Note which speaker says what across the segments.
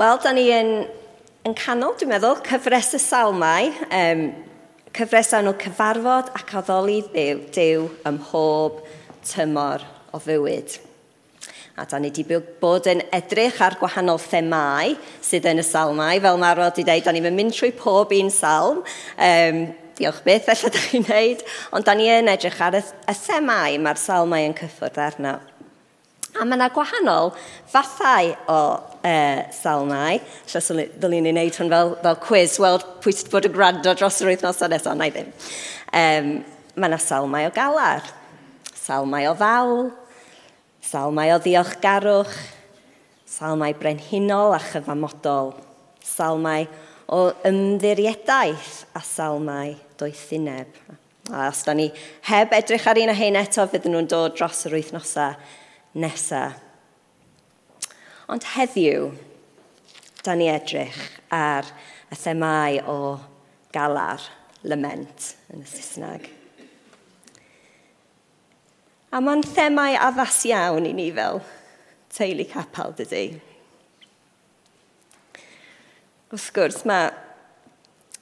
Speaker 1: Wel, da ni yn, yn canol, dwi'n meddwl, cyfres y salmau, um, cyfres enw cyfarfod ac addoli ddew, dew ym mhob tymor o fywyd. A da ni wedi bod yn edrych ar gwahanol themau sydd yn y salmau. Fel Maro wedi dweud, da ni'n mynd trwy pob un salm. Um, diolch beth efallai da chi'n neud. Ond da ni yn edrych ar y, y themau mae'r salmau yn cyffwrdd arno. A mae yna gwahanol fathau o e, salnau. Lle ddylwn ni wneud hwn fel, fel quiz, weld pwy sydd bod yn gwrando dros yr wythnos nesaf, na i ddim. Um, mae yna salmau o galar, salmau o fawl, salmau o ddiolchgarwch, salmau brenhinol a chyfamodol, salmau o ymddiriadaeth a salmau doethineb. A os da ni heb edrych ar un o hyn eto, fydden nhw'n dod dros yr wythnosau nesaf. Ond heddiw, da ni edrych ar y themau o galar, lament yn y Saesneg. A mae'n themau addas iawn i ni fel teulu capel dydy. Wrth gwrs, mae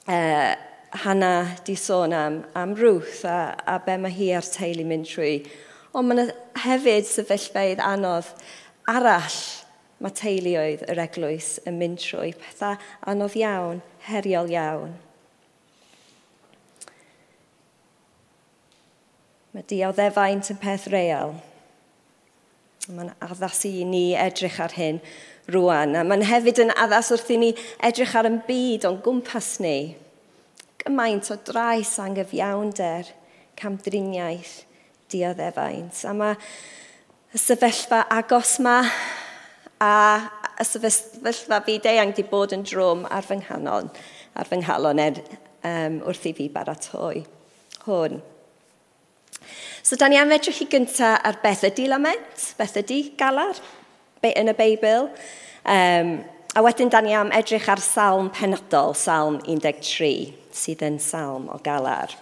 Speaker 1: uh, Hannah di sôn am, am Ruth a, a be mae hi a'r teulu mynd trwy Ond mae yna hefyd sefyllfeidd anodd arall mae teuluoedd yr eglwys yn mynd trwy pethau anodd iawn, heriol iawn. Mae dioddefaint yn peth real. Mae'n addas i ni edrych ar hyn rwan. A mae'n hefyd yn addas wrth i ni edrych ar yn byd o'n gwmpas ni. Gymaint o drais angyfiawnder, camdriniaeth, dioddefaint. A mae y sefyllfa agos ma a y sefyllfa fi deang di bod yn drwm ar fy nghalon, ar fy nghalon er, um, wrth i fi baratoi hwn. So, da ni am edrych i gyntaf ar beth ydy lament, beth ydy galar yn y Beibl. Um, a wedyn da ni am edrych ar salm penodol, salm 13, sydd yn salm o galar.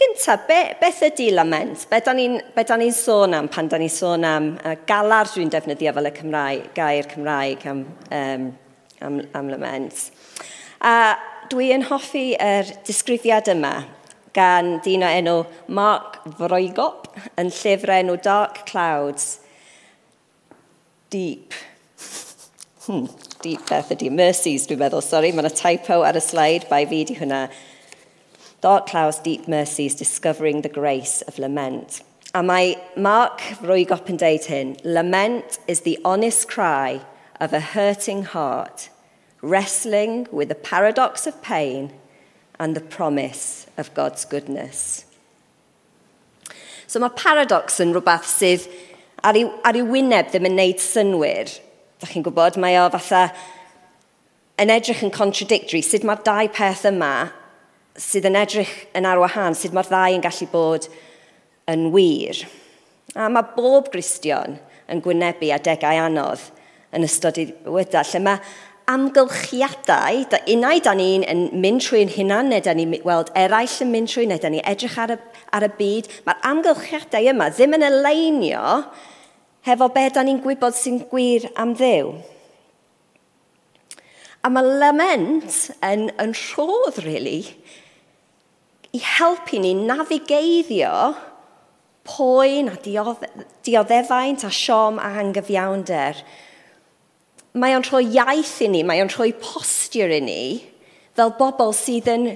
Speaker 1: Gyntaf, be, beth ydy lament? Be da ni'n ni sôn am pan da ni'n sôn am uh, galar dwi'n defnyddio fel y Cymraeg, gair Cymraeg am, um, am, am lament? A dwi yn hoffi yr disgrifiad yma gan dyn o enw Mark Vroigop yn llyfr enw Dark Clouds. Deep. Hmm, deep beth ydy. Mercies, dwi'n meddwl, sori. Mae yna typo ar y slide, bai fi di hwnna. Dark clouds, deep mercies, discovering the grace of lament. A mae Mark rwy gop yn deud hyn, lament is the honest cry of a hurting heart, wrestling with the paradox of pain and the promise of God's goodness. So mae paradox yn rhywbeth sydd ar ei, ar ei wyneb ddim yn neud synwyr. Da chi'n gwybod, mae o fatha yn edrych yn contradictory, sut mae'r dau peth yma sydd yn edrych yn arwahan, sydd mae'r ddau yn gallu bod yn wir. A mae bob Gristion yn gwynebu adegau anodd yn ystod i wyda, lle mae amgylchiadau, da unau da ni'n yn mynd trwy'n hunan, neu da ni'n weld eraill yn mynd trwy, neu da ni'n edrych ar y, ar y byd, mae'r amgylchiadau yma ddim yn eleinio hefo be da ni'n gwybod sy'n gwir am ddew. A mae lament yn, yn rhodd, really, i helpu ni nafigeiddio poen a dioddefaint a siom a hangyfiawnder. Mae o'n rhoi iaith i ni, mae o'n rhoi postur i ni, fel bobl sydd yn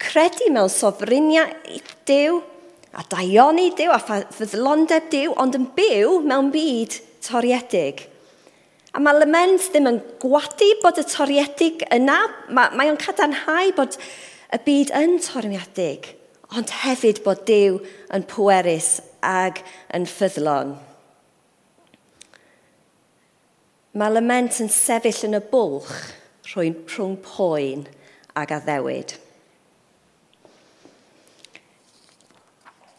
Speaker 1: credu mewn sofriniaeth Dyw a daioni Dyw a ffyddlondeb Dyw, ond yn byw mewn byd toriedig. A mae lament ddim yn gwadu bod y toriedig yna, mae, mae o'n cadarnhau bod y byd yn tormiadig, ond hefyd bod Dyw yn pwerus ag yn ffyddlon. Mae lament yn sefyll yn y bwlch rwy'n rhwng poen ag addewid.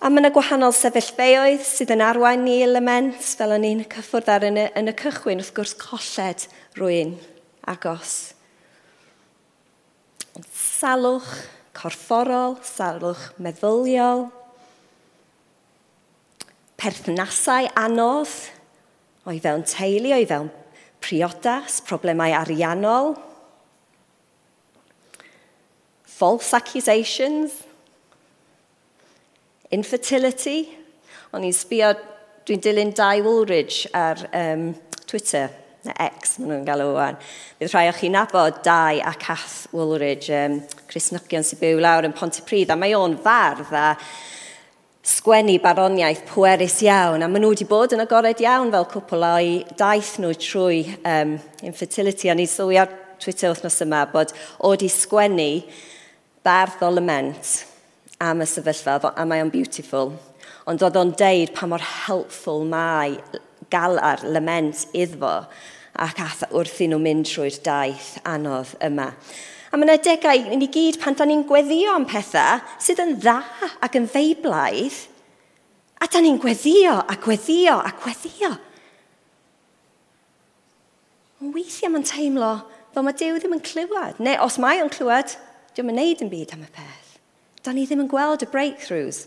Speaker 1: A mae yna gwahanol sefyllfeoedd sydd yn arwain ni i lament, fel o'n i'n cyffwrdd ar yn y, yn y cychwyn, wrth gwrs colled rwy'n agos salwch corfforol, salwch meddyliol, perthnasau anodd, o'i fewn teulu, o'i fewn priodas, problemau ariannol, false accusations, infertility. O'n i'n sbio, dwi'n dilyn Di Woolridge ar um, Twitter, neu X maen nhw'n galw o'n. Bydd rhai o chi'n nabod dau a Cath Woolridge, um, Chris Cresnogion sy'n byw lawr yn Pontypridd, a mae o'n fardd a sgwennu baroniaeth pwerus iawn, a maen nhw wedi bod yn agored iawn fel cwpl o'i daith nhw trwy um, infertility, a ni sylwi ar Twitter wythnos yma bod o di sgwennu bardd o lament am y sefyllfa, a mae o'n beautiful. Ond oedd o'n deud pa mor helpful mae gael ar lament iddo ac ath wrthyn nhw mynd trwy'r daith anodd yma. A mae yna degau ni gyd pan da ni'n gweddio am pethau sydd yn dda ac yn ddeiblaid, a da ni'n gweddio a gweddio a gweddio. Ond weithiau mae'n teimlo fel mae Dyw ddim yn clywed, neu os mae o'n clywed, diwm yn neud yn byd am y peth. Da ni ddim yn gweld y breakthroughs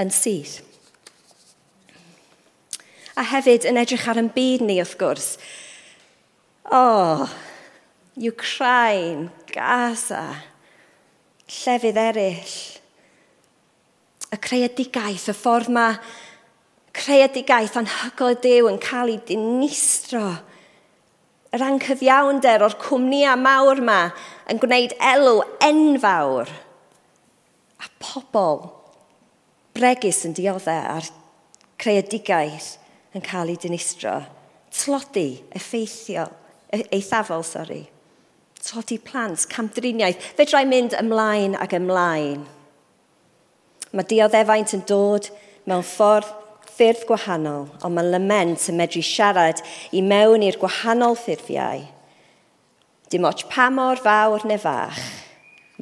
Speaker 1: yn syth a hefyd yn edrych ar yn byd ni wrth gwrs. O, oh, Ukraine, Gaza, llefydd eraill. Y creadigaeth, y ffordd mae creadigaeth anhygol y Dyw yn cael ei dinistro. Yr anghyfiawnder o'r cwmnïau mawr yma yn gwneud elw enfawr. A pobl bregus yn dioddau ar creadigaeth yn cael ei dinistro. Tlodi, effeithiol, e-, eithafol, sori. Tlodi plant, camdriniaeth. Fe drai mynd ymlaen ac ymlaen. Mae dioddefaint yn dod mewn ffordd ffyrdd gwahanol, ond mae lament yn medru siarad i mewn i'r gwahanol ffurfiau. Dim ots pa mor fawr neu fach,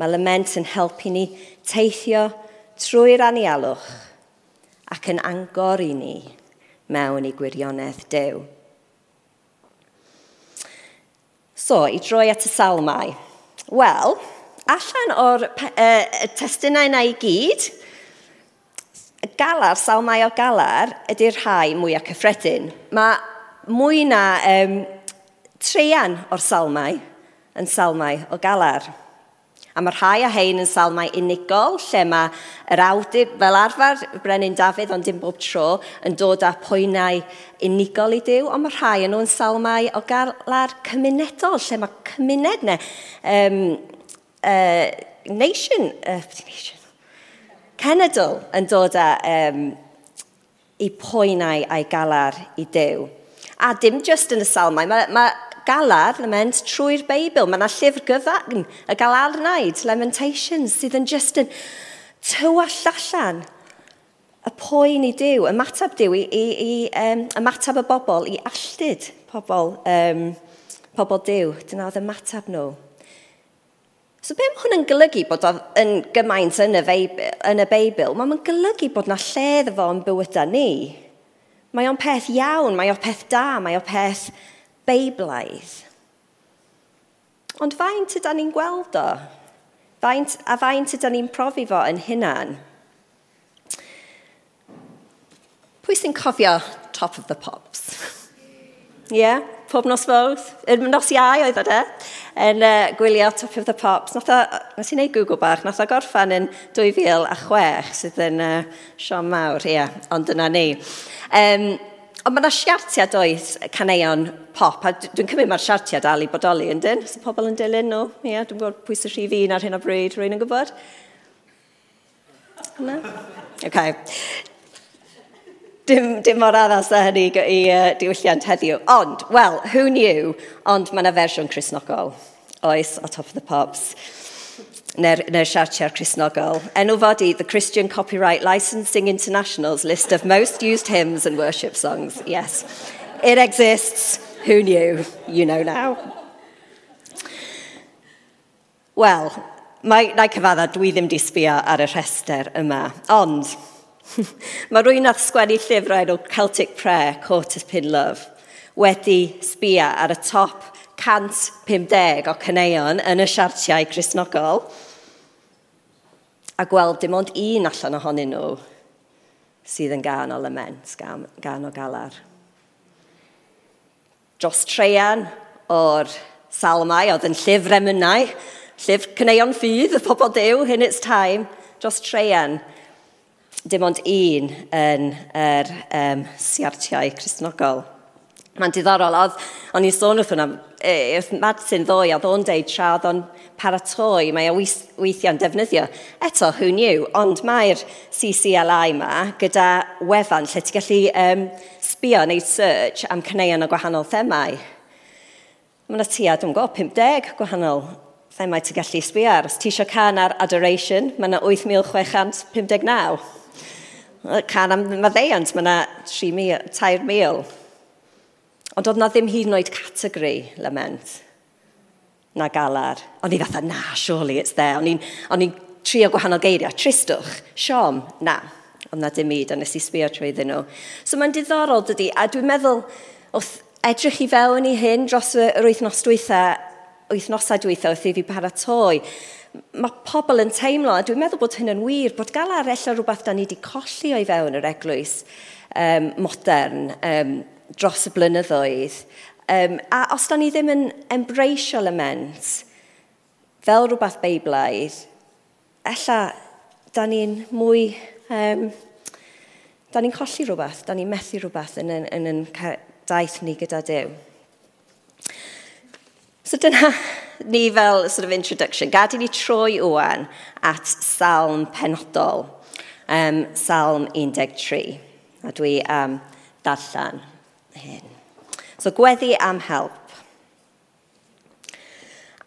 Speaker 1: mae lament yn helpu ni teithio trwy'r anialwch ac yn angor i ni mewn i gwirionedd dew. So, i droi at y salmau. Wel, allan o'r uh, testunau na i gyd, y galar, salmau o galar, ydy'r rhai mwyaf cyffredin. Mae mwy na um, treian o'r salmau yn salmau o galar. A mae rhai a hein yn salmau unigol, lle mae yr awdur, fel arfer Brenin Dafydd, ond dim bob tro, yn dod â pwynau unigol i Dyw, ond mae rhai yn nhw'n salmau o galar cymunedol, lle mae cymuned neu um, uh, nation, uh, nation, cenedl yn dod â um, i pwynau a'i galar i Dyw. A dim just yn y salmau, mae, mae galar lament trwy'r Beibl. Mae yna llyfr gyfan y galarnaid, Lamentations, sydd yn just yn tywall allan y poen i diw, y matab diw, i, i, i um, y matab y bobl, i alltud pobl, um, pobl diw. Dyna oedd y matab nhw. So be mae hwn yn golygu bod oedd yn gymaint yn y, Beibl, yn y Beibl? Mae o'n golygu bod na lle iddo fo yn bywydau ni. Mae o'n peth iawn, mae o'n peth da, mae o'n peth Beiblaidd. Ond faint ydyn ni'n gweld o? Faint, a faint ydyn ni'n profi fo yn hunan? Pwy sy'n cofio Top of the Pops? Ie, yeah, pob nos fawr. Nos iau oedd o de, yn uh, gwylio Top of the Pops. Nath o, nes i wneud Google bach, nath o gorffan yn 2006, sydd yn uh, Sean Mawr, ie, yeah, ond dyna ni. Um, Ond mae yna siartiad does caneuon pop, a dwi'n cymryd mae'r siartiad dal i bodoli yn dyn. Os y pobl yn dilyn nhw, ie, yeah, dwi'n gwybod pwy sy'n rhif un ar hyn o bryd, rwy'n yn gwybod. Yna. OK. Dim, dim mor addas na hynny i uh, diwylliant heddiw. Ond, well, who knew? Ond mae yna fersiwn Cresnogol. Oes, o top of the pops neu'r neu siartiau'r Cresnogol. NLVD, the Christian Copyright Licensing International's list of most used hymns and worship songs. Yes, it exists. Who knew? You know now. Wel, mae, na cyfadda, dwi ddim di sbio ar y rhestr yma. Ond, mae rwy'n ath sgwennu llyfrau o Celtic Prayer, Court of Pin Love, wedi sbio ar y top 150 o caneuon yn y siartiau Cresnogol a gweld dim ond un allan ohonyn nhw sydd yn gan o lament, gan, gan o galar. Dros treian o'r salmau oedd yn llyfr emynau, llyfr cyneuon ffydd y pobl dew, hyn it's time, dros treian, dim ond un yn yr um, siartiau Cresnogol. Mae'n diddorol, oedd, o'n i'n sôn wrth hwnna, e, wrth Madsen ddoe, oedd o'n deud tra oedd o'n paratoi, mae o weithiau'n defnyddio. Eto, who knew, ond mae'r CCLI yma gyda wefan lle ti'n gallu um, sbio neu search am cyneuon o gwahanol themau. Mae yna tua, dwi'n gwybod, 50 gwahanol themau ti'n gallu sbio ar. Os ti eisiau can ar adoration, mae yna 8,659. Can am maddeiant, mae yna 3,000. Ond oedd na ddim hyd yn oed categori lament na galar. O'n i fatha, na, surely it's there. O'n i'n trio gwahanol geiriau. Tristwch, siom, na. Ond na dim byd, a nes i sbio trwy iddyn nhw. So mae'n diddorol dydy, a dwi'n meddwl, wrth edrych i fewn i hyn dros yr wythnos dwytha, wythnosau dwytha wrth i fi paratoi, mae pobl yn teimlo, a dwi'n meddwl bod hyn yn wir, bod galar ella rhywbeth da ni wedi colli o'i fewn yr eglwys um, modern, um, dros y blynyddoedd. Um, a os da ni ddim yn embreisio lament fel rhywbeth beiblaidd, ella da ni'n mwy... Um, da ni'n colli rhywbeth, da ni'n methu rhywbeth yn, yn, yn, yn daith ni gyda Dyw. So dyna ni fel sort of introduction. Gadi ni troi wwan at salm penodol, um, salm 13. A dwi am um, darllen hyn. So gweddi am help.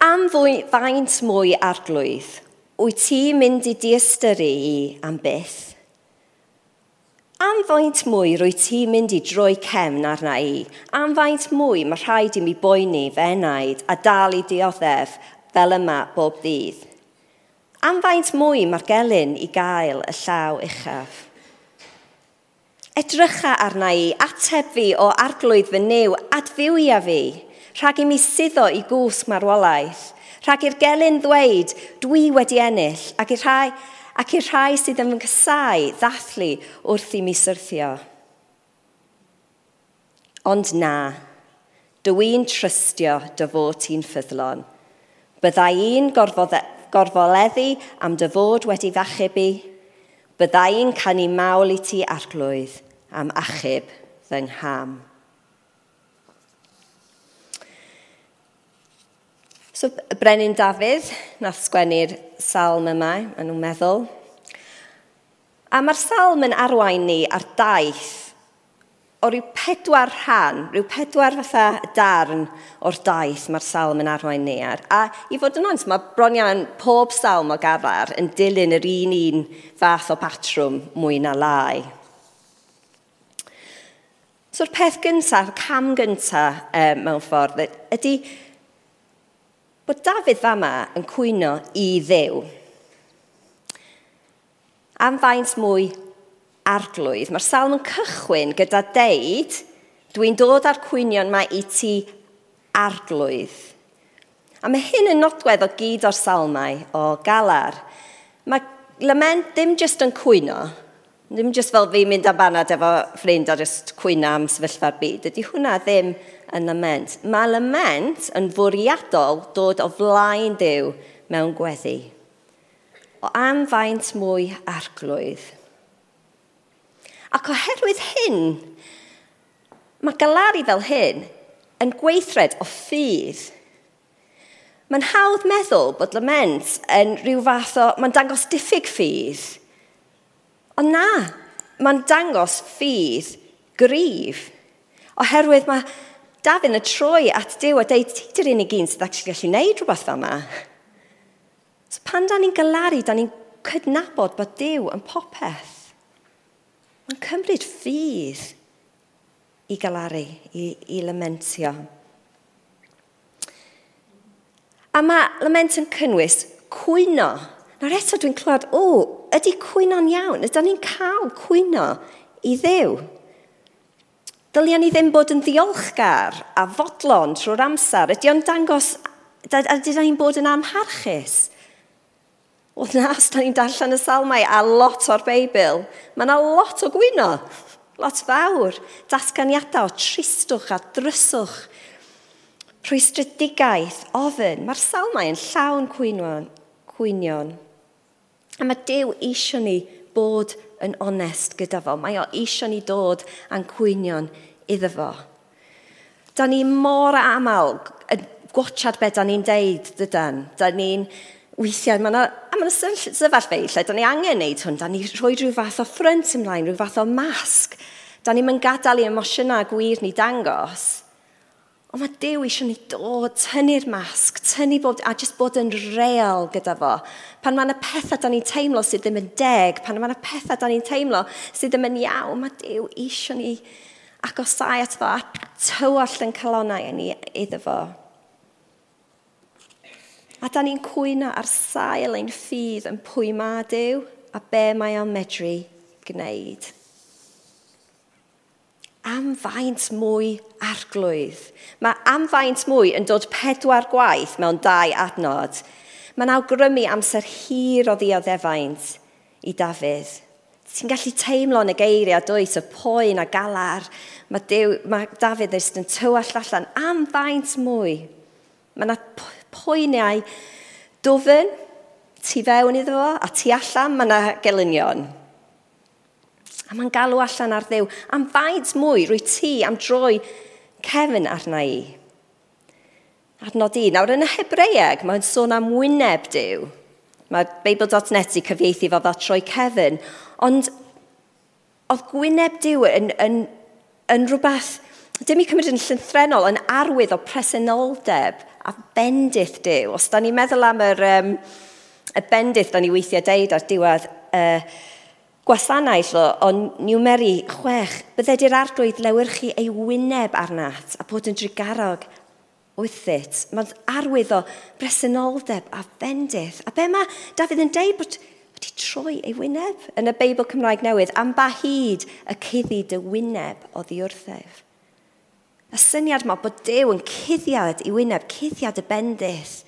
Speaker 1: Am fwy, faint mwy arglwydd, wyt ti mynd i diastyru i am byth? Am faint mwy rwy ti mynd i droi cefn arna i? Am faint mwy mae rhaid i mi boeni fenaid a dal i dioddef fel yma bob ddydd? Am faint mwy mae'r gelyn i gael y llaw uchaf? Edrycha arna i, ateb fi o arglwydd fy new, adfywia fi, rhag i mi suddo i gwsg marwolaeth, rhag i'r gelyn ddweud, dwi wedi ennill, ac i'r rhai, ac i'r rhai sydd yn fy nghysau ddathlu wrth i mi syrthio. Ond na, dwi'n trystio dy fod ti'n ffyddlon. Bydda i'n gorfoleddu am dy fod wedi fachubu, byddai'n canu mawl i ti arglwydd am achub fy ngham. So, Brenin Dafydd nath sgwennu'r salm yma, maen nhw'n meddwl. A mae'r salm yn arwain ni ar daith o ryw pedwar rhan, ryw pedwar fatha darn o'r daith mae'r salm yn arwain ni ar. A i fod yn ond, mae bron iawn pob salm o gafar yn dilyn yr un un fath o patrwm mwy na lai. So'r peth gyntaf, cam gyntaf e, mewn ffordd, ydy bod Dafydd fama yn cwyno i ddew. Am faint mwy arglwydd. Mae'r salm yn cychwyn gyda deud, dwi'n dod â'r cwynion mae i ti arglwydd. A mae hyn yn nodwedd o gyd o'r salmau o galar. Mae lament ddim jyst yn cwyno, ddim jyst fel fi mynd am banad efo ffrind a jyst cwyno am sefyllfa'r byd. Ydy hwnna ddim yn lament. Mae lament yn fwriadol dod o flaen Dyw mewn gweddi. O am faint mwy arglwydd. Ac oherwydd hyn, mae galaru fel hyn yn gweithred o ffydd. Mae'n hawdd meddwl bod lament yn rhyw fath o... Mae'n dangos diffyg ffydd. Ond na, mae'n dangos ffydd gryf. Oherwydd mae Dafyn y troi at Dyw a deud, ti dy'r unig un sydd actually gallu gwneud rhywbeth fel yma. So pan da ni'n galaru, da ni'n cydnabod bod Dyw yn popeth. Mae'n cymryd ffydd i galaru, i, i lamentio. A mae lament yn cynnwys cwyno. Nawr eto dwi'n clywed, o, ydy cwyno'n iawn? Ydyn ni'n cael cwyno i ddew? Dylia ni ddim bod yn ddiolchgar a fodlon trwy'r amser. Ydy o'n dangos, ydy ni'n bod yn amharchus? Wel na, os da ni'n darllen y salmau a lot o'r Beibl, mae yna lot o gwyno, lot fawr, datganiadau o tristwch a dryswch, rhwystredigaeth, ofyn. Mae'r salmau yn llawn cwynion. cwynion. A mae Dyw eisiau ni bod yn onest gyda fo. Mae o eisiau ni dod a'n cwynion iddo fo. Da ni mor aml yn gwachad beth da ni'n deud, dydan. Da ni'n weithiau, mae yna mewn sefyllfa i lle, da ni angen wneud hwn, da ni rhoi rhyw fath o ffrynt ymlaen, rhyw fath o masg. Da ni'n mynd gadael i emosiynau gwir ni dangos. Ond mae Dyw eisiau ni dod, tynnu'r masg, tynnu bod, a jyst bod yn real gyda fo. Pan mae yna pethau da ni'n teimlo sydd ddim yn deg, pan mae yna pethau da ni'n teimlo sydd ddim yn iawn, mae Dyw eisiau ni agosau at fo a tywall yn calonau ni iddo fo. A da ni'n cwyno ar sail ein ffydd yn pwy ma Dyw a be mae o'n medru gwneud. Am faint mwy arglwydd. Mae am faint mwy yn dod pedwar gwaith mewn dau adnod. Mae'n awgrymu amser hir o ddioddefaint i Dafydd. Ti'n gallu teimlo yn y geiriau dwys y poen a galar. Mae, Dyw, mae Dafydd yn tywall allan am faint mwy. Mae yna poeniau dofyn, tu fewn iddo fo, a tu allan, mae yna gelynion. A mae'n galw allan ar ddew, am faint mwy rwy ti am droi cefn arna i. Adnod i, Nawr yn y Hebreeg, mae'n sôn am wyneb diw. Mae Beibl.net i cyfieithu fo fel troi cefn. Ond oedd gwyneb diw yn, yn, yn rhywbeth, dim i cymryd yn llythrenol, yn arwydd o presenoldeb a bendith Dyw. Os da ni'n meddwl am yr, um, y bendith da ni weithiau deud ar diwedd uh, gwasanaeth o, o niwmeri chwech, bydde di'r arglwydd lewyrchu ei wyneb arnat a bod yn drigarog wythit. Mae'n arwydd o bresenoldeb a bendith. A be mae Dafydd yn deud bod wedi troi ei wyneb yn y Beibl Cymraeg Newydd am ba hyd y cuddi dy wyneb o ddiwrthef. Y syniad mae bod Dyw yn cuddiad i wyneb, cuddiad y bendith.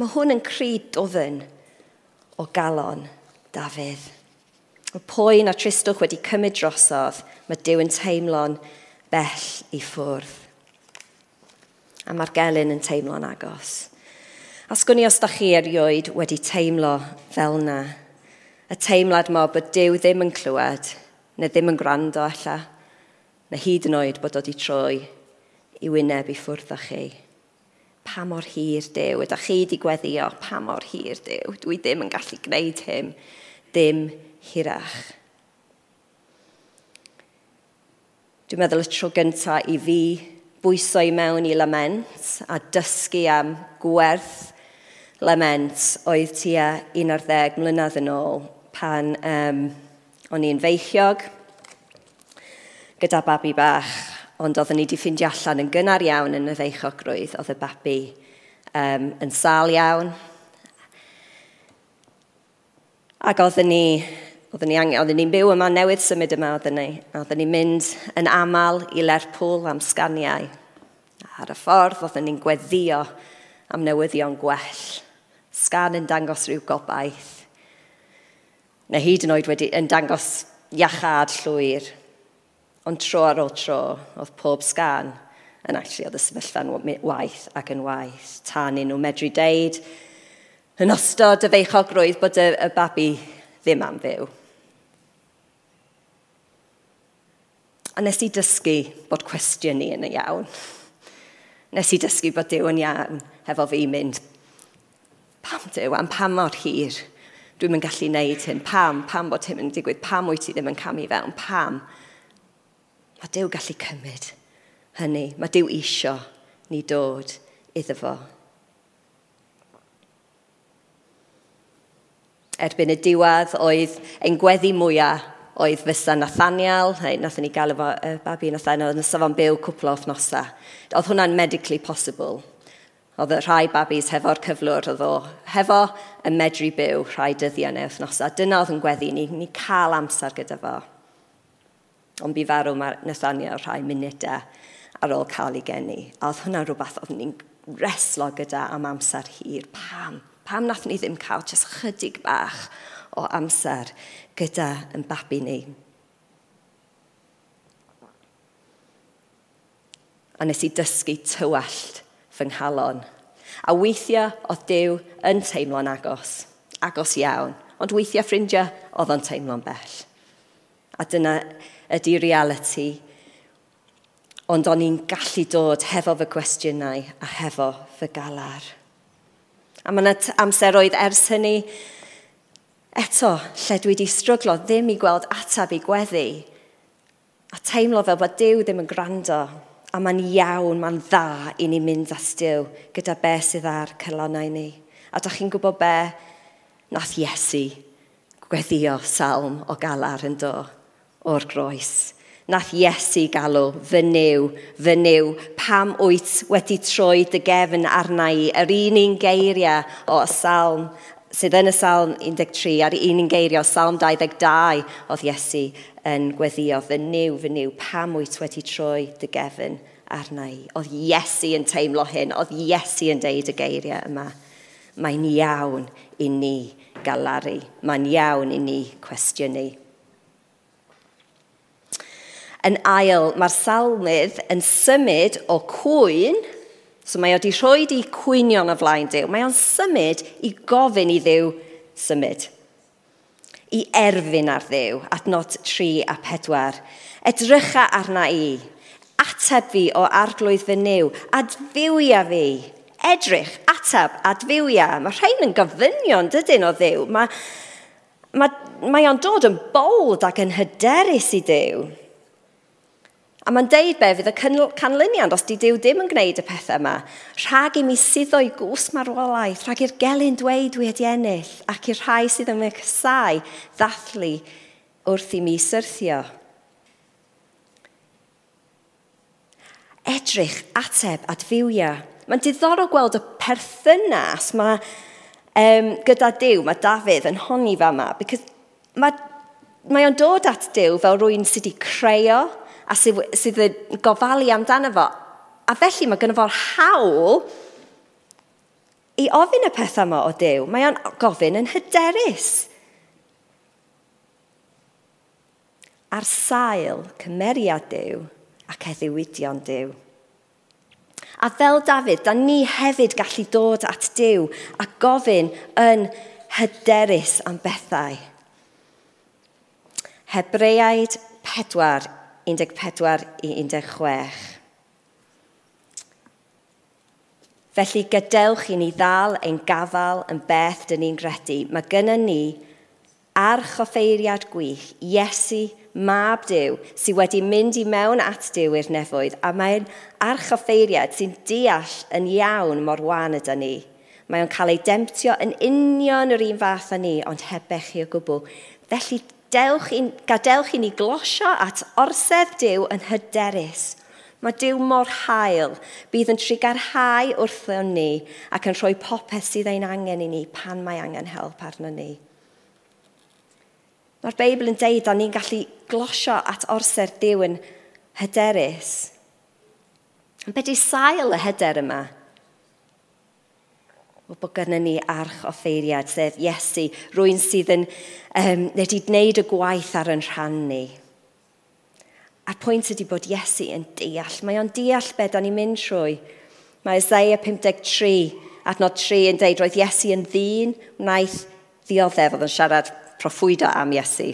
Speaker 1: Mae hwn yn cryd dofyn o galon Dafydd. Y poen a tristwch wedi cymryd drosodd, mae Dyw yn teimlo'n bell i ffwrdd. A mae'r gelyn yn teimlo'n agos. Asgwn i os da chi erioed wedi teimlo fel na. Y teimlad mae bod Dyw ddim yn clywed, neu ddim yn gwrando allan na hyd yn oed bod o wedi troi i wyneb i ffwrdd â chi. Pa mor hir dew, ydych chi wedi gweddio, pa mor hir dew, dwi ddim yn gallu gwneud hyn, dim hirach. Dwi'n meddwl y tro gyntaf i fi bwyso i mewn i lament a dysgu am gwerth lament oedd tua 11 mlynedd yn ôl pan um, o'n i'n feichiog – gyda babi bach, ond oedden ni wedi ffeindio allan yn gynnar iawn yn y ddeichogrwydd, oedd y babi um, yn sal iawn. Ac oedden ni, oedden ni angen, oedden ni'n byw yma newydd symud yma oedden ni. Oedden ni'n mynd yn aml i Lerpwl am sganiau. Ar y ffordd, oedden ni'n gweddio am newyddion gwell. Sgan yn dangos rhyw gobaith. Neu hyd yn oed wedi, yn dangos iachad llwyr Ond tro ar ôl tro, oedd pob sgan yn actually oedd y sefyllfa'n waith ac yn waith. Tan nhw medru deud, yn ostod y feichogrwydd bod y, y babi ddim am fyw. A nes i dysgu bod cwestiwn ni yn y iawn. Nes i dysgu bod Dyw yn iawn hefo fi mynd, pam Dyw am pam mor hir? Dwi'n mynd gallu wneud hyn. Pam? Pam bod hyn yn digwydd? Pam wyt ti ddim yn camu fewn? Pam? Mae Dyw gallu cymryd hynny. Mae Dyw isio ni dod iddo fo. Erbyn y diwedd oedd ein gweddi mwyaf oedd fysa Nathaniel, neu nath ni gael efo y babi Nathaniel, yn safon byw cwpl o wythnosau. Oedd hwnna'n medically possible. Oedd y rhai babis hefo'r cyflwr oedd o hefo y medru byw rhai dyddiau neu wythnosau. Dyna oedd yn gweddi ni, ni cael amser gyda fo. Ond bu farw mae'r Nathania rhai munudau ar ôl cael ei geni. A oedd hwnna rhywbeth oedd ni'n reslo gyda am amser hir. Pam? Pam nath ni ddim cael jyst chydig bach o amser gyda yn babi ni? A nes i dysgu tywallt fy nghalon. A weithiau oedd Dyw yn teimlo'n agos, agos iawn. Ond weithiau ffrindiau oedd o'n teimlo'n bell. A dyna ydy reality. Ond o'n i'n gallu dod hefo fy cwestiynau a hefo fy galar. A mae yna amseroedd ers hynny, eto, lle dwi wedi stryglo ddim i gweld atab i gweddi, a teimlo fel bod Dyw ddim yn gwrando, a mae'n iawn, mae'n dda i ni mynd at Dyw gyda be sydd ar cylonau ni. A da chi'n gwybod be? Nath Iesu gweddio salm o galar yn do o'r groes. Nath Iesu galw, fy new, fy new, pam wyt wedi troi dy gefn arna i, yr un un geiriau o salm, sydd yn y salm 13, a'r un un geiriau o salm 22, oedd Iesu yn gweddio, fy new, fy new, pam wyt wedi troi dy gefn arna i. Oedd Iesu yn teimlo hyn, oedd Iesu yn deud y geiriau yma. Mae'n iawn i ni galaru, mae'n iawn i ni cwestiynu. Yn ail, mae'r salmydd yn symud o cwyn, so mae o wedi rhoi i cwynion o flaen Dyw, mae o'n symud i gofyn i Ddyw symud. I erfyn ar Ddyw, adnod 3 a 4. Edrycha arna i, ateb fi o arglwydd fy niw, adfywia fi, edrych, ateb, adfywia. Mae rhain yn gofynion dydyn o ddew. Mae, mae, mae o'n dod yn bold ac yn hyderus i dew. A mae'n deud be, fydd y canlyniad os di Dyw ddim yn gwneud y pethau yma. Rhag i mi suddo i gwsg marwolaeth, rhag i'r gelyn dweud dwi wedi ennill, ac i'r rhai sydd yn mycsau ddathlu wrth i mi syrthio. Edrych, ateb, adfywia. Mae'n diddorol gweld y perthynas mae um, gyda Dyw, mae Dafydd yn honni fa yma, because mae, mae o'n dod at Dyw fel rwy'n sydd wedi creu a sydd, sydd yn gofalu amdano fo. A felly mae gynnu fo'r hawl i ofyn y pethau yma o Dyw. Mae o'n gofyn yn hyderus. Ar sail cymeriad Dyw ac eddiwydion Dyw. A fel Dafydd, da ni hefyd gallu dod at Dyw a gofyn yn hyderus am bethau. Hebreaid 4, 14 i 16. Felly gadewch i ni ddal ein gafal yn beth dyn ni'n gredu. Mae gyda ni ar choffeiriad gwych, Iesu mab Dyw, sydd wedi mynd i mewn at Dyw i'r nefoedd, a mae'n archoffeiriad sy'n deall yn iawn mor wan ydy ni. Mae o'n cael ei demptio yn union yr un fath â ni, ond hebech chi o gwbl. Felly Dewch i, gadewch i ni glosio at orsedd Dyw yn hyderus. Mae Dyw mor hael, bydd yn trigarhau wrthon ni ac yn rhoi popeth sydd ein angen i ni pan mae angen help arno ni. Mae'r Beibl yn deud a ni'n gallu glosio at orsedd Dyw yn hyderus. Ond beth di sail y hyder yma? wel bod gyda ni arch o ffeiriad, sef Iesu, rwy'n sydd yn um, wedi gwneud y gwaith ar yn rhan ni. A'r pwynt ydy bod Iesu yn deall. Mae o'n deall beth o'n i'n mynd trwy. Mae Isaiah 53, adnod 3 yn deud, roedd Iesu yn ddyn, wnaeth ddioddef, oedd yn siarad proffwydo am Iesu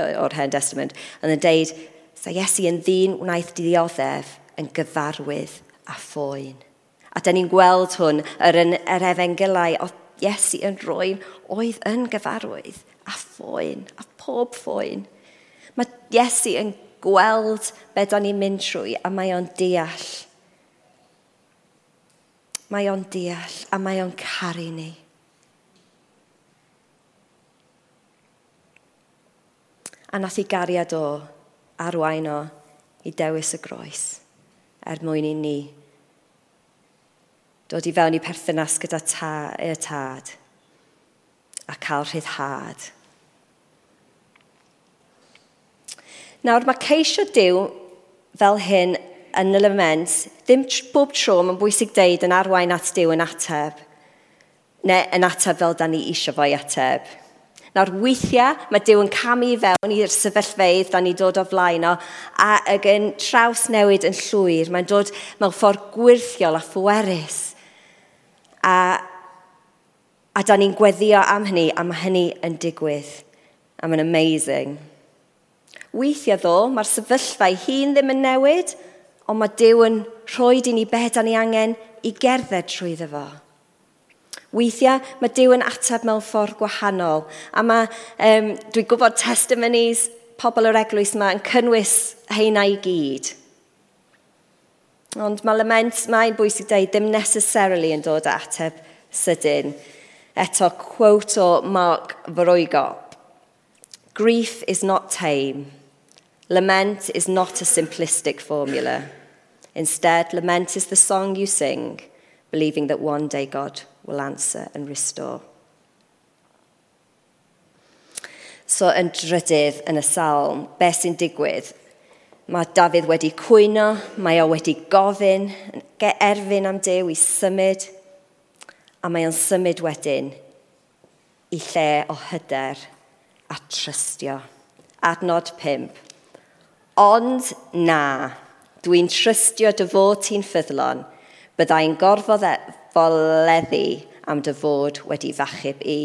Speaker 1: o'r Hen Testament, yn yn deud, sa Iesu yn ddyn, wnaeth dioddef yn gyfarwydd a phoen. A dyn ni'n gweld hwn yr, yr efengylau o Iesu yn rwy'n oedd yn gyfarwydd a ffoen, a pob ffoen. Mae Iesu yn gweld be da ni'n mynd trwy a mae o'n deall. Mae o'n deall a mae o'n caru ni. A nath i gariad o arwain o i dewis y groes er mwyn i ni dod i fewn i perthynas gyda ta, y tad a cael rhyddhad. Nawr mae ceisio diw fel hyn yn y lament, ddim bob tro mae'n bwysig deud yn arwain at diw yn ateb, neu yn ateb fel da ni isio fo'i ateb. Nawr weithiau mae Dyw yn camu fewn i'r sefyllfeidd da ni dod o flaen o, a ag yn traws newid yn llwyr, mae'n dod mewn ffordd gwirthiol a phwerus. A, a da ni'n gweddio am hynny, a mae hynny yn digwydd. A mae'n amazing. Weithiau ddo, mae'r sefyllfa ei hun ddim yn newid, ond mae Dyw yn rhoi i ni beth da ni angen i gerdded trwy fo. Weithiau mae Dyw yn ateb mewn ffordd gwahanol. A mae, um, dwi'n gwybod testimonies pobl yr eglwys yma yn cynnwys heina i gyd. Ond mae lament mae'n bwysig dweud ddim necessarily yn dod ateb sydyn. Eto, quote o Mark Vroigo. Grief is not tame. Lament is not a simplistic formula. Instead, lament is the song you sing, believing that one day God will answer and restore. So yn drydydd yn y salm, beth sy'n digwydd? Mae Dafydd wedi cwyno, mae o wedi gofyn, erfyn am Dew i symud, a mae o'n symud wedyn i lle o hyder a trystio. Adnod 5. Ond na, dwi'n trystio dy fod ti'n ffyddlon, byddai'n gorfod e- foleddu am dy fod wedi fachub i.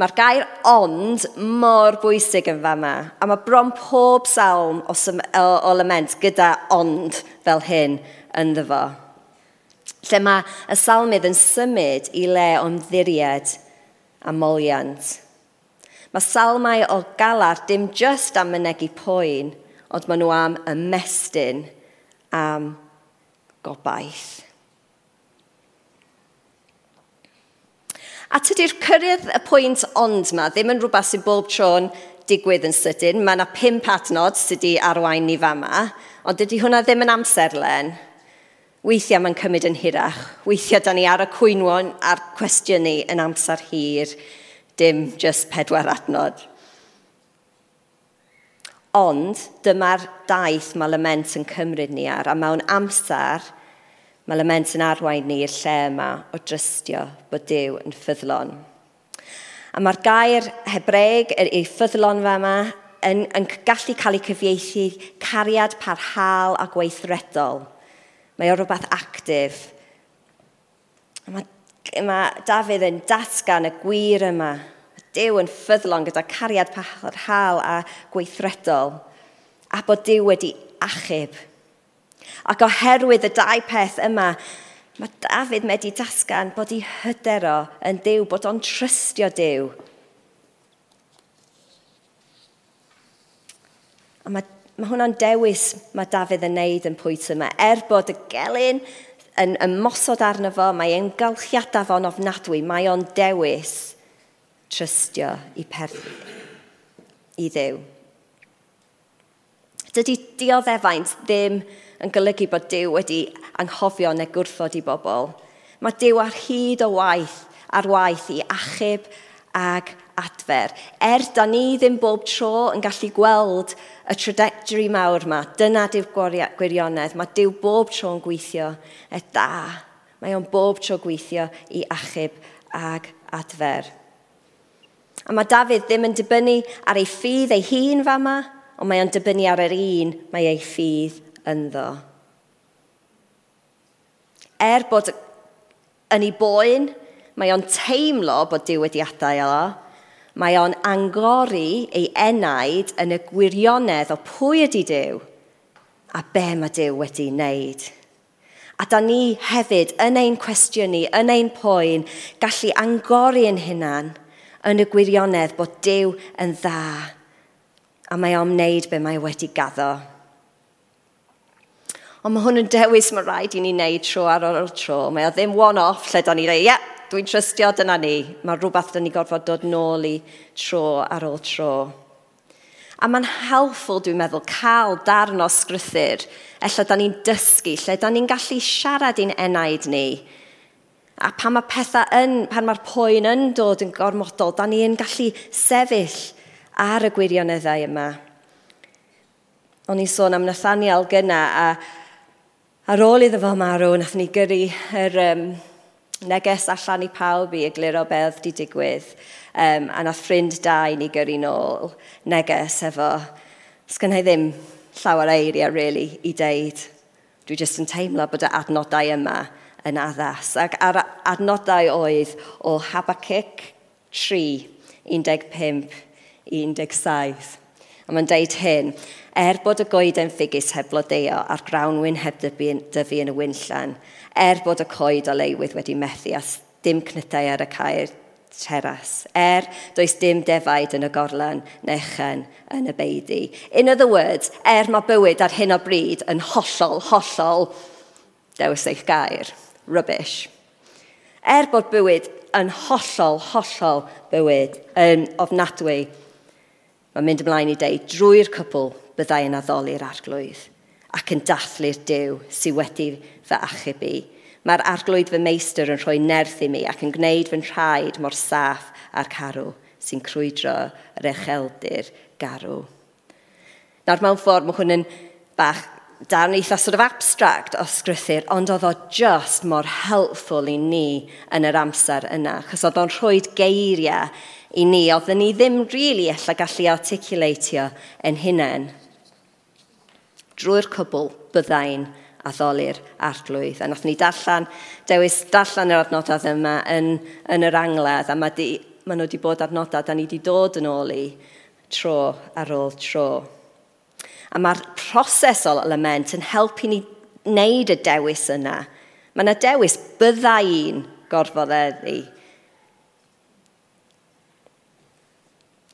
Speaker 1: Mae'r gair ond mor bwysig yn fama, a mae bron pob salm o, o, o lament gyda ond fel hyn yn fo. Lle mae y salmydd yn symud i le o ymddiried a moliant. Mae salmau o galar dim just am mynegu poen, ond maen nhw am ymestyn am gobaith. A tydy'r cyrraedd y pwynt ond yma ddim yn rhywbeth sy'n bob tro'n digwydd yn sydyn. Mae yna pimp adnod sydd wedi arwain ni fama, ond dydy hwnna ddim yn amserlen. Weithiau mae'n cymryd yn hirach. Weithiau da ni ar y cwynwon a'r cwestiynu yn amser hir, dim just pedwar adnod. Ond dyma'r daith mae lament yn cymryd ni ar, a mewn amser Mae lament yn arwain ni i'r lle yma o drystio bod Dyw yn ffyddlon. A mae'r gair Hebreg, yr ei ffyddlon fe yma, yn, yn gallu cael ei cyfieithu cariad parhal a gweithredol. Mae o rhywbeth actif. Mae, mae Dafydd yn datgan y gwir yma. Dyw yn ffyddlon gyda cariad parhal a gweithredol. A bod Dyw wedi achub Ac oherwydd y dau peth yma, mae Dafydd wedi dasgan bod ei hydero yn Dyw, bod o'n trystio Dyw. A mae, mae hwnna'n dewis mae Dafydd yn neud yn pwynt yma. Er bod y gelyn yn ymosod arno fo, mae ymgylchiadau fo'n ofnadwy, mae o'n dewis trystio i, per... i ddew. Dydy dioddefaint ddim yn golygu bod Dyw wedi anghofio neu gwrthod i bobl. Mae Dyw ar hyd o waith ar waith i achub ag adfer. Er da ni ddim bob tro yn gallu gweld y trajectory mawr yma, dyna diw gwirionedd, mae Dyw bob tro yn gweithio e da. Mae o'n bob tro gweithio i achub ag adfer. A mae Dafydd ddim yn dibynnu ar ei ffydd ei hun fa yma, ond mae o'n dibynnu ar yr un mae ei ffydd ynddo. Er bod yn ei boen, mae o'n teimlo bod diwydiadau o, mae o'n angori ei enaid yn y gwirionedd o pwy ydy Dyw a be mae Dyw wedi wneud. A da ni hefyd yn ein cwestiynu, yn ein poen, gallu angori yn hunan yn y gwirionedd bod Dyw yn dda a mae o'n wneud be mae wedi gaddo. Ond mae hwn yn dewis mae rhaid i ni wneud tro ar ôl tro. Mae o ddim one-off lle da ni dweud, ie, yeah, dwi'n trystio, dyna ni. Mae rhywbeth da ni gorfod dod nôl i tro ar ôl tro. A mae'n helpful, dwi'n meddwl, cael darn o sgrythyr. Ella da ni'n dysgu, lle da ni'n gallu siarad i'n enaid ni. A pan mae pethau yn, pan mae'r poen yn dod yn gormodol, da ni'n gallu sefyll ar y gwirioneddau yma. O'n i'n sôn am Nathaniel gyna, a Ar ôl iddo fo marw, nath ni gyrru yr um, neges allan i pawb i egluro beth di digwydd. Um, a nath ffrind da i ni gyrru nôl neges efo, Sgynna i ddim llawer eiriau, really, i deud. Dwi jyst yn teimlo bod y adnodau yma yn addas. Ac ar adnodau oedd o Habacuc 3, 15, 17. A mae'n deud hyn, er bod y goeden ffigus heb blodeo a'r grawnwyn heb dyfu yn y wynllan, er bod y coed o leiwydd wedi methu a dim cnydau ar y cair teras, er does dim defaid yn y gorlan nechen yn y beidi. In other words, er mae bywyd ar hyn o bryd yn hollol, hollol, dewis eich gair, rubbish. Er bod bywyd yn hollol, hollol bywyd yn ofnadwy Mae'n mynd ymlaen i deud, drwy'r cwbl byddai yn addoli'r arglwydd ac yn dathlu'r dew sydd wedi fy achub i. Mae'r arglwydd fy meistr yn rhoi nerth i mi ac yn gwneud fy nhraed mor saff a'r carw sy'n crwydro yr echeldir garw. Nawr mewn ffordd mae hwn yn bach darn eitha sort of abstract o sgrythyr, ond oedd o just mor helpful i ni yn yr amser yna, chos oedd o'n rhoi geiriau i ni, oedden ni ddim really ella gallu articulatio yn hunain. Drwy'r cwbl byddai'n addoli'r arglwydd. A nath ni darllen, dewis darllen yr adnodau yma yn, yn yr angledd, a mae, di, mae nhw wedi bod adnodau da ni wedi dod yn ôl i tro ar ôl tro. A mae'r proses o element yn helpu ni wneud y dewis yna. Mae yna dewis byddai'n gorfoddeddi.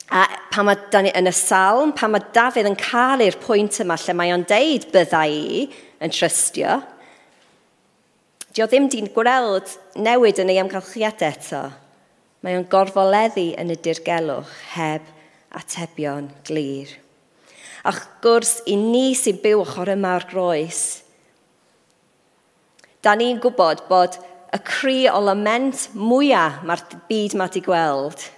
Speaker 1: A pan mae da ni yn y salm, pan mae Dafydd yn cael i'r pwynt yma lle mae o'n deud byddai i yn trystio, di o ddim di'n gweld newid yn ei amgylchiad eto. Mae o'n gorfoleddu yn y dirgelwch heb atebion glir. Ach gwrs, i ni sy'n byw ochr yma o'r groes, da ni'n gwybod bod y cri o lament mwyaf mae'r byd mae wedi gweld –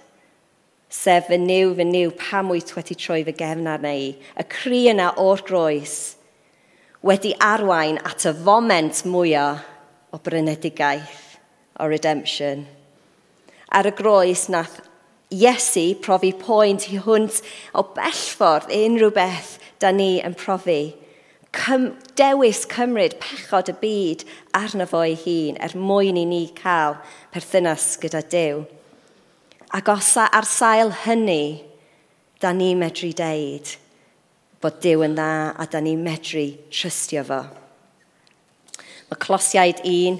Speaker 1: sef fy niw, fy niw, pam wyt wedi troi fy gefn arna i, y cri yna o'r groes, wedi arwain at y foment mwyaf o brynedigaeth, o redemption. Ar y groes nath Iesu profi pwynt i hwnt o bellffordd unrhyw beth da ni yn profi. Cym, dewis cymryd pechod y byd arno fo ei hun er mwyn i ni cael perthynas gyda Dyw. Ac os ar sail hynny, da ni medru deud bod Dyw yn dda a da ni medru trystio fo. Mae Closiaid 1,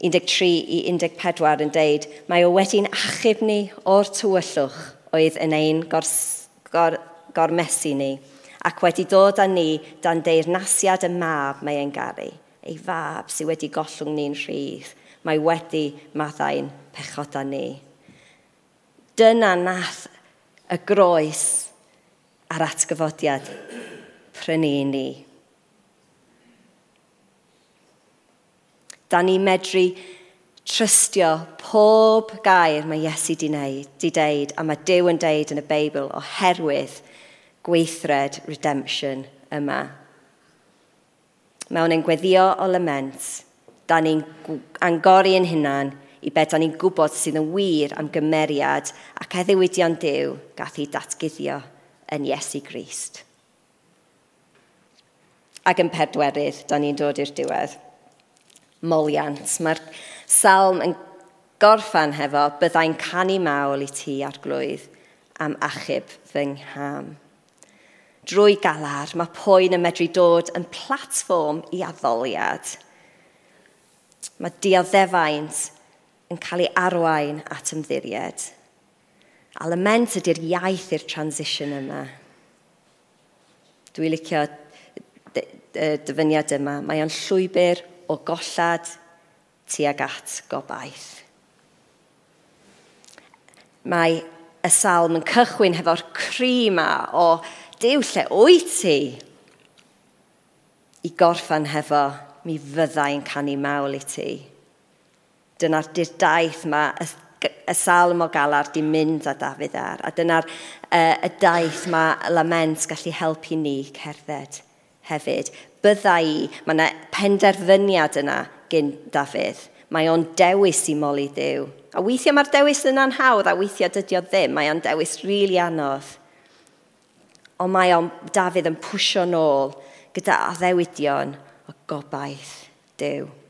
Speaker 1: 13 i 14 yn deud, mae o wedi'n achub ni o'r tywyllwch oedd yn ein gors, gor, gormesu ni, ac wedi dod â ni dan deyrnasiad y mab mae e'n garu, ei fab sydd wedi gollwng ni'n rhydd, mae wedi maddau'n pechoda ni. Dyna nath y groes a'r atgyfodiad prynu ni. Da ni medru trystio pob gair mae Iesu di, wneud, di deud, a mae Dyw yn deud yn y Beibl oherwydd gweithred redemption yma. Mewn ein gweddio o lament, da ni'n angori yn hunan i beth ni'n gwybod sydd yn wir am gymeriad ac eddewidian Dyw gath ei datgyddio yn Iesu Grist. Ac yn pedwerydd, da ni'n dod i'r diwedd. Moliant. Mae'r salm yn gorffan hefo, byddai'n canu mawl i ti ar glwydd am achub fy ngham. Drwy galar, mae poen yn medru dod yn platfform i addoliad. Mae dioddefaint yn cael ei arwain at ymddiried. A lament ydy'r iaith i'r transition yma. Dwi'n licio y dyfyniad yma. Mae o'n llwybr o gollad tuag at gobaith. Mae y salm yn cychwyn hefo'r cri yma o Dyw lle wyt ti? I gorffan hefo, mi fyddai'n canu mawl i ti. Dyna'r daith yma, y, y salm o galar di mynd â Dafydd ar. A dyna'r uh, y daith mae lament gallu helpu ni cerdded hefyd. Byddai i, mae yna penderfyniad yna gyn Dafydd. Mae o'n dewis i moli ddiw. A weithiau mae'r dewis yna'n hawdd, a weithiau dydy o ddim. Mae o'n dewis rili really anodd. Ond mae o'n Dafydd yn pwysio nôl gyda addewidion o gobaith Dyw.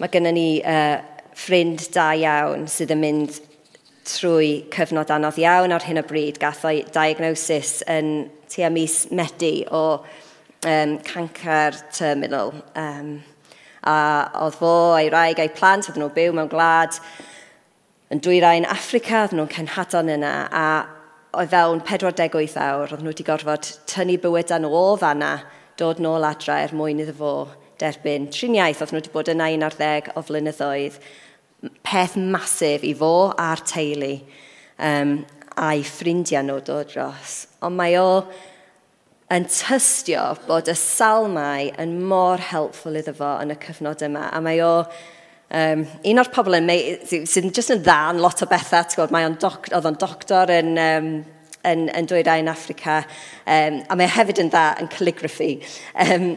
Speaker 1: Mae gennym ni uh, ffrind da iawn sydd yn mynd trwy cyfnod anodd iawn ar hyn o bryd. Gath o'i diagnosis yn tua mis Medi o um, cancer terminal. Um, a oedd fo a'i raig a'i plant, oedd nhw'n byw mewn gwlad yn dwyrain Africa, oedd nhw'n cenhadon yna, a oedd fewn 48 awr, oedd nhw wedi gorfod tynnu bywyd yn ôl fanna, dod nôl adra er mwyn iddo fo derbyn triniaeth. oedd nhw wedi bod yn 11 o flynyddoedd. Peth masif i fo a'r teulu um, a'i ffrindiau nhw dod dros. Ond mae o yn tystio bod y salmau yn mor helpful iddo fo yn y cyfnod yma. A mae o Um, un o'r pobl yn sy'n just yn dda yn lot o bethau, gwybod, mae o'n doc, oedd o'n doctor yn, um, yn, yn dwyrain Africa, um, a mae hefyd yn dda yn calligraphy. Um,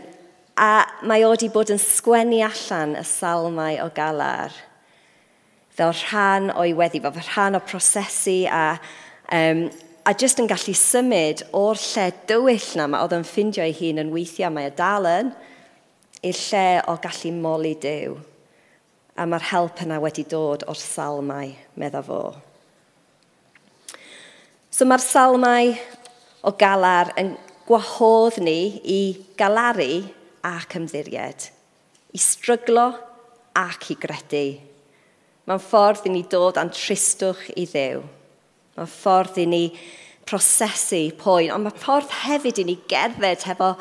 Speaker 1: A mae o wedi bod yn sgwennu allan y salmau o galar fel rhan o'i weddi, fel rhan o prosesu a, um, a jyst yn gallu symud o'r lle dywyll na mae oedd yn ffindio ei hun yn weithiau mae y dalen i'r lle o gallu moli dew. A mae'r help yna wedi dod o'r salmau, medda fo. So mae'r salmau o galar yn gwahodd ni i galaru ac ymddiried, i stryglo ac i gredu. Mae'n ffordd i ni dod â'n tristwch i ddew. Mae'n ffordd i ni prosesu poen, ond mae ffordd hefyd i ni gerdded hefo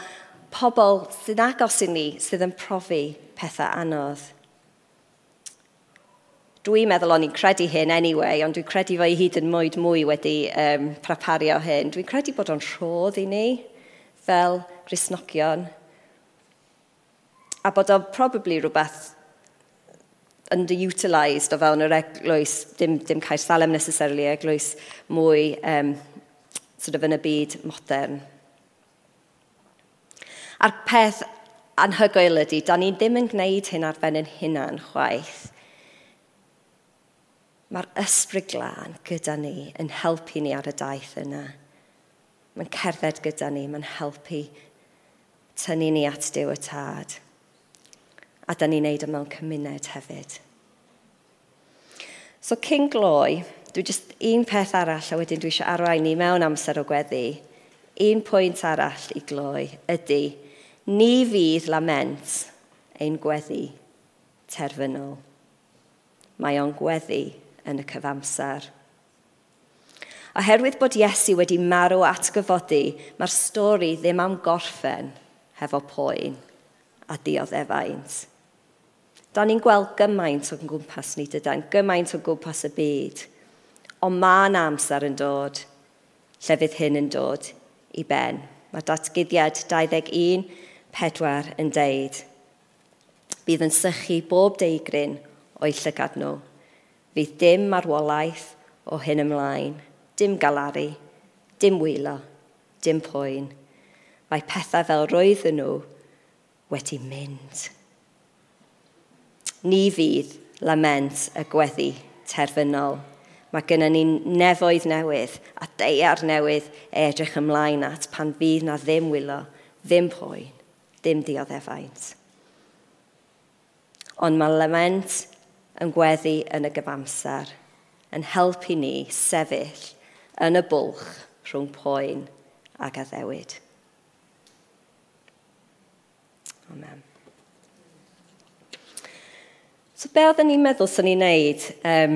Speaker 1: pobl sy'n agos i ni sydd yn profi pethau anodd. Dwi'n meddwl o'n i'n credu hyn anyway, ond dwi'n credu fo i hyd yn mwyd mwy wedi um, prepario hyn. Dwi'n credu bod o'n rhodd i ni fel grisnogion, a bod o'n probably rhywbeth underutilised o fewn yr eglwys, dim, dim Caer Salem necessarily, eglwys mwy um, sort of yn y byd modern. A'r peth anhygoel ydy, da ni ddim yn gwneud hyn ar ben yn hunan chwaith. Mae'r ysbryd glân gyda ni yn helpu ni ar y daith yna. Mae'n cerdded gyda ni, mae'n helpu tynnu ni at Dyw y Tad a da ni'n neud e yma'n cymuned hefyd. So King Gloi, dwi just un peth arall a wedyn dwi eisiau arwain ni mewn amser o gweddi. Un pwynt arall i gloi ydy, ni fydd lament ein gweddi terfynol. Mae o'n gweddi yn y cyfamser. Oherwydd bod Iesu wedi marw at gyfodi, mae'r stori ddim am gorffen hefo poen a dioddefaint. Da ni'n gweld gymaint o'n gwmpas ni dydan, gymaint o'n gwmpas y byd. Ond mae'n amser yn dod, lle fydd hyn yn dod i ben. Mae datgyddiad 21, 4 yn deud. Bydd yn sychu bob deigryn o'i llygad nhw. Fydd dim marwolaeth o hyn ymlaen, dim galaru, dim wylo, dim poen. Mae pethau fel roedden nhw wedi mynd. Ni fydd lament y gweddi terfynol. Mae gennym ni nefoedd newydd a deiar newydd edrych ymlaen at pan fydd na ddim wylo, ddim poen, ddim dioddefaint. Ond mae lament yn gweddi yn y gyfamser, yn helpu ni sefyll yn y bwlch rhwng poen ac addewid. Amen. So be oedden ni'n meddwl sy'n ni'n neud um,